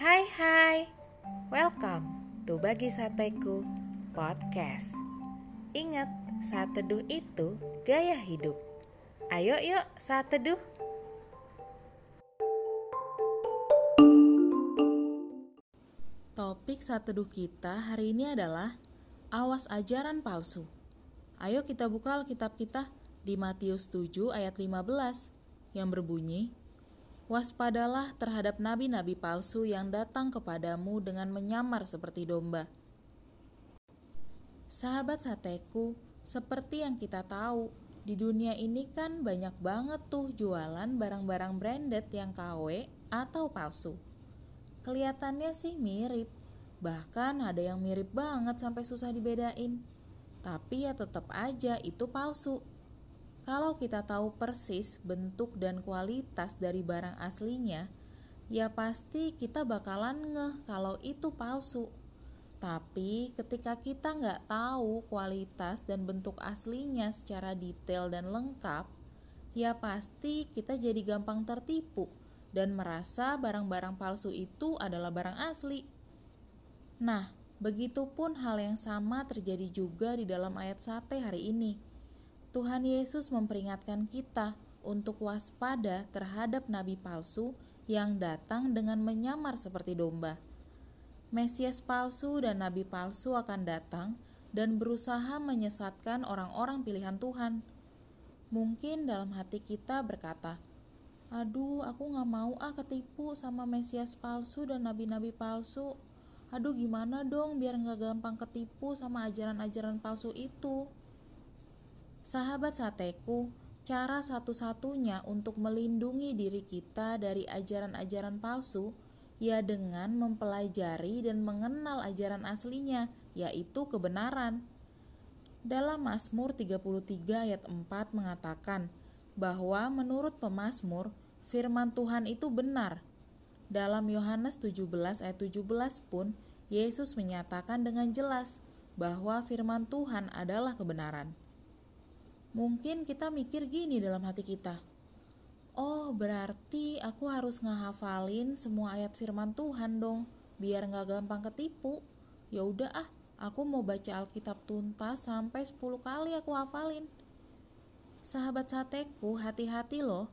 Hai hai, welcome to Bagi Sateku Podcast. Ingat, saat teduh itu gaya hidup. Ayo yuk saat teduh Topik saat teduh kita hari ini adalah Awas ajaran palsu. Ayo kita buka Alkitab kita di Matius 7 ayat 15 yang berbunyi Waspadalah terhadap nabi-nabi palsu yang datang kepadamu dengan menyamar seperti domba. Sahabat sateku, seperti yang kita tahu, di dunia ini kan banyak banget tuh jualan barang-barang branded yang KW atau palsu. Kelihatannya sih mirip, bahkan ada yang mirip banget sampai susah dibedain. Tapi ya tetap aja itu palsu. Kalau kita tahu persis bentuk dan kualitas dari barang aslinya, ya pasti kita bakalan ngeh kalau itu palsu. Tapi ketika kita nggak tahu kualitas dan bentuk aslinya secara detail dan lengkap, ya pasti kita jadi gampang tertipu dan merasa barang-barang palsu itu adalah barang asli. Nah, begitupun hal yang sama terjadi juga di dalam ayat sate hari ini Tuhan Yesus memperingatkan kita untuk waspada terhadap nabi palsu yang datang dengan menyamar seperti domba. Mesias palsu dan nabi palsu akan datang dan berusaha menyesatkan orang-orang pilihan Tuhan. Mungkin dalam hati kita berkata, Aduh, aku gak mau ah ketipu sama Mesias palsu dan nabi-nabi palsu. Aduh, gimana dong biar gak gampang ketipu sama ajaran-ajaran palsu itu? Sahabat sateku, cara satu-satunya untuk melindungi diri kita dari ajaran-ajaran palsu ya dengan mempelajari dan mengenal ajaran aslinya, yaitu kebenaran. Dalam Mazmur 33 ayat 4 mengatakan bahwa menurut pemazmur, firman Tuhan itu benar. Dalam Yohanes 17 ayat 17 pun, Yesus menyatakan dengan jelas bahwa firman Tuhan adalah kebenaran. Mungkin kita mikir gini dalam hati kita. Oh, berarti aku harus ngehafalin semua ayat firman Tuhan dong, biar nggak gampang ketipu. Ya udah ah, aku mau baca Alkitab tuntas sampai 10 kali aku hafalin. Sahabat sateku, hati-hati loh.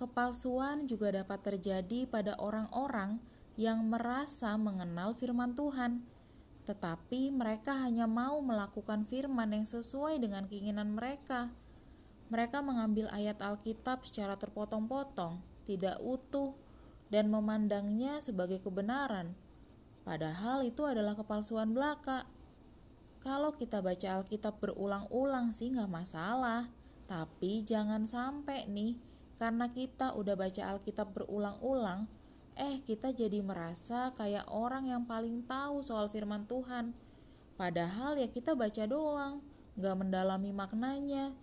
Kepalsuan juga dapat terjadi pada orang-orang yang merasa mengenal firman Tuhan, tetapi mereka hanya mau melakukan firman yang sesuai dengan keinginan mereka. Mereka mengambil ayat Alkitab secara terpotong-potong, tidak utuh, dan memandangnya sebagai kebenaran. Padahal itu adalah kepalsuan belaka. Kalau kita baca Alkitab berulang-ulang sih nggak masalah, tapi jangan sampai nih, karena kita udah baca Alkitab berulang-ulang, eh kita jadi merasa kayak orang yang paling tahu soal firman Tuhan. Padahal ya kita baca doang, nggak mendalami maknanya,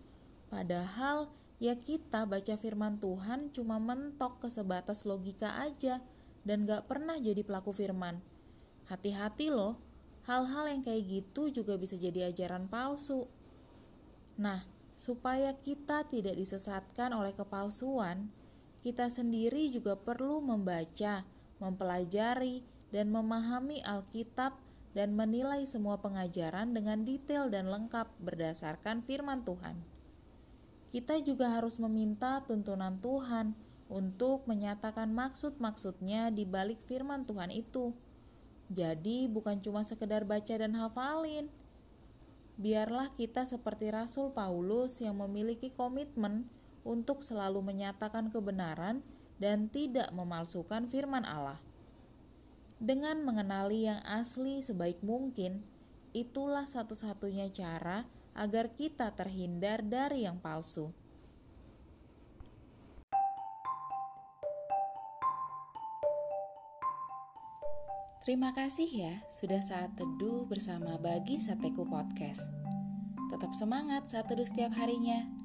Padahal ya kita baca firman Tuhan cuma mentok ke sebatas logika aja dan gak pernah jadi pelaku firman. Hati-hati loh, hal-hal yang kayak gitu juga bisa jadi ajaran palsu. Nah, supaya kita tidak disesatkan oleh kepalsuan, kita sendiri juga perlu membaca, mempelajari, dan memahami Alkitab dan menilai semua pengajaran dengan detail dan lengkap berdasarkan firman Tuhan kita juga harus meminta tuntunan Tuhan untuk menyatakan maksud-maksudnya di balik firman Tuhan itu. Jadi bukan cuma sekedar baca dan hafalin. Biarlah kita seperti Rasul Paulus yang memiliki komitmen untuk selalu menyatakan kebenaran dan tidak memalsukan firman Allah. Dengan mengenali yang asli sebaik mungkin, itulah satu-satunya cara agar kita terhindar dari yang palsu. Terima kasih ya sudah saat teduh bersama Bagi Sateku Podcast. Tetap semangat saat teduh setiap harinya.